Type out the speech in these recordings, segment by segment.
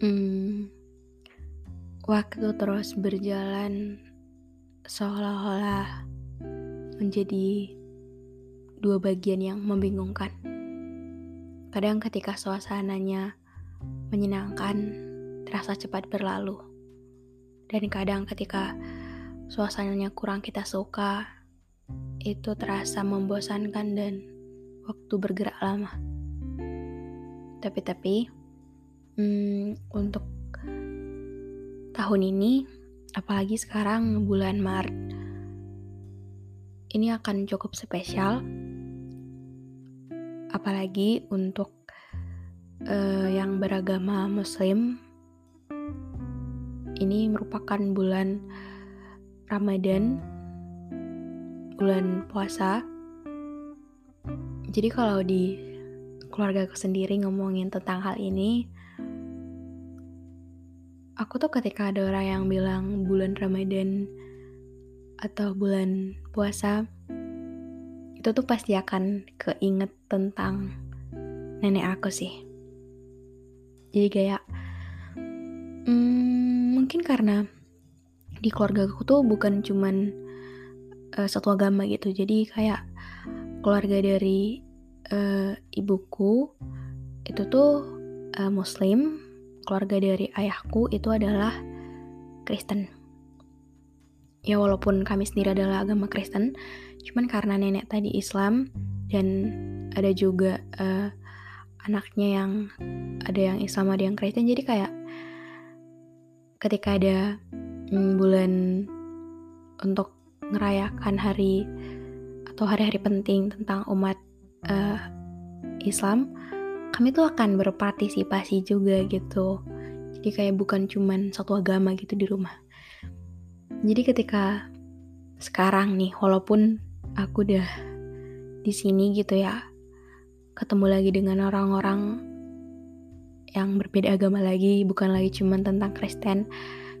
Hmm, waktu terus berjalan seolah-olah menjadi dua bagian yang membingungkan. Kadang ketika suasananya menyenangkan, terasa cepat berlalu. Dan kadang ketika suasananya kurang kita suka, itu terasa membosankan dan waktu bergerak lama. Tapi-tapi, hmm, untuk tahun ini, apalagi sekarang bulan Maret, ini akan cukup spesial, apalagi untuk uh, yang beragama Muslim. Ini merupakan bulan Ramadan, bulan puasa. Jadi kalau di keluarga aku sendiri ngomongin tentang hal ini, aku tuh ketika ada orang yang bilang bulan Ramadan atau bulan puasa, itu tuh pasti akan keinget tentang nenek aku sih. Jadi kayak, hmm, mungkin karena di keluarga aku tuh bukan cuman uh, satu agama gitu, jadi kayak keluarga dari uh, ibuku itu tuh uh, Muslim, keluarga dari ayahku itu adalah Kristen. Ya walaupun kami sendiri adalah agama Kristen, cuman karena nenek tadi Islam dan ada juga uh, anaknya yang ada yang Islam ada yang Kristen, jadi kayak ketika ada mm, bulan untuk merayakan hari atau hari-hari penting tentang umat uh, Islam, kami tuh akan berpartisipasi juga gitu. Jadi kayak bukan cuman satu agama gitu di rumah. Jadi ketika sekarang nih, walaupun aku udah di sini gitu ya, ketemu lagi dengan orang-orang yang berbeda agama lagi, bukan lagi cuman tentang Kristen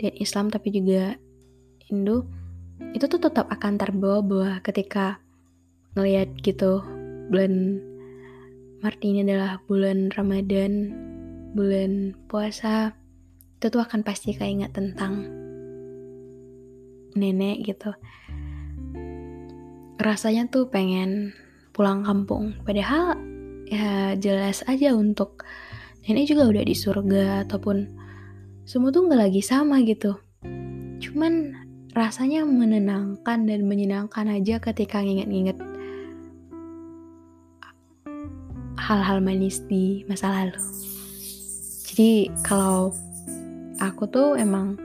dan Islam tapi juga Hindu, itu tuh tetap akan terbawa-bawa ketika ngelihat gitu bulan Maret ini adalah bulan Ramadan, bulan puasa, itu tuh akan pasti keinget tentang nenek gitu. Rasanya tuh pengen pulang kampung. Padahal ya jelas aja untuk nenek juga udah di surga ataupun semua tuh nggak lagi sama gitu. Cuman rasanya menenangkan dan menyenangkan aja ketika nginget-nginget hal-hal manis di masa lalu jadi kalau aku tuh emang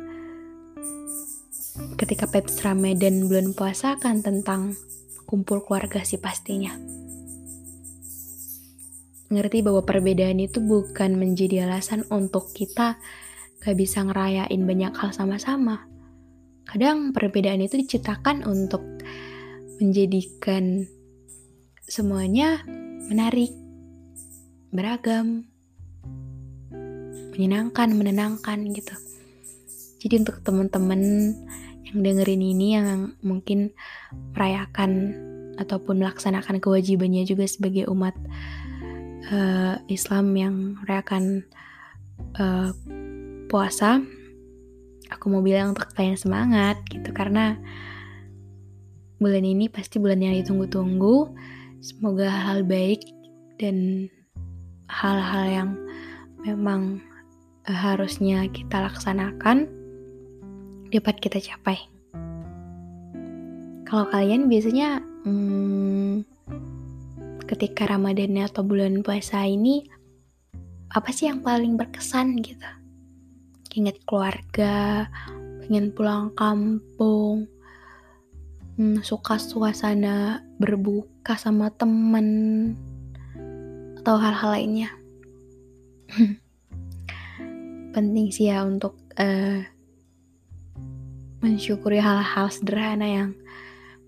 ketika Peps Ramadan bulan puasa kan tentang kumpul keluarga sih pastinya. Ngerti bahwa perbedaan itu bukan menjadi alasan untuk kita gak bisa ngerayain banyak hal sama-sama. Kadang perbedaan itu diciptakan untuk menjadikan semuanya menarik, beragam, menyenangkan, menenangkan gitu. Jadi untuk teman-teman yang dengerin ini yang mungkin merayakan ataupun melaksanakan kewajibannya juga sebagai umat uh, Islam yang merayakan uh, puasa, aku mau bilang untuk kalian semangat gitu karena bulan ini pasti bulan yang ditunggu-tunggu. Semoga hal-hal baik dan hal-hal yang memang eh, harusnya kita laksanakan dapat kita capai. Kalau kalian biasanya hmm, ketika Ramadan atau bulan puasa ini apa sih yang paling berkesan gitu? Ingat keluarga, pengen pulang kampung, hmm, suka suasana berbuka sama temen, atau hal-hal lainnya. Penting sih ya untuk uh, mensyukuri hal-hal sederhana yang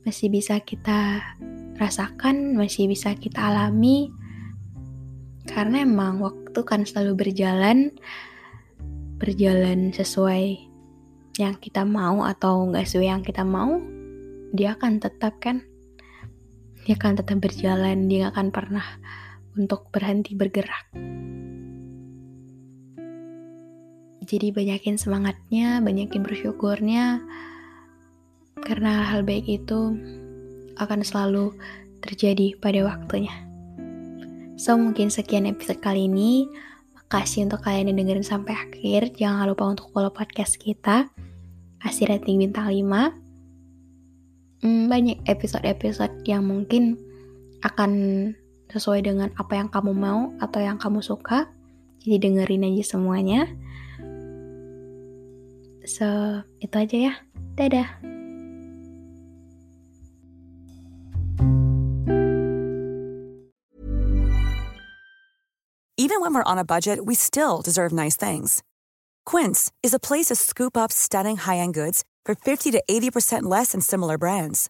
masih bisa kita rasakan, masih bisa kita alami, karena emang waktu kan selalu berjalan, berjalan sesuai yang kita mau atau nggak sesuai yang kita mau, dia akan tetap kan, dia akan tetap berjalan, dia akan pernah untuk berhenti bergerak. Jadi banyakin semangatnya, banyakin bersyukurnya, karena hal baik itu akan selalu terjadi pada waktunya. So, mungkin sekian episode kali ini. Makasih untuk kalian yang dengerin sampai akhir. Jangan lupa untuk follow podcast kita. Kasih rating bintang 5. Hmm, banyak episode-episode yang mungkin akan sesuai dengan apa yang kamu mau atau yang kamu suka. Jadi dengerin aja semuanya. So, itu aja ya. Dadah. Even when we're on a budget, we still deserve nice things. Quince is a place to scoop up stunning high-end goods for 50 to 80% less than similar brands.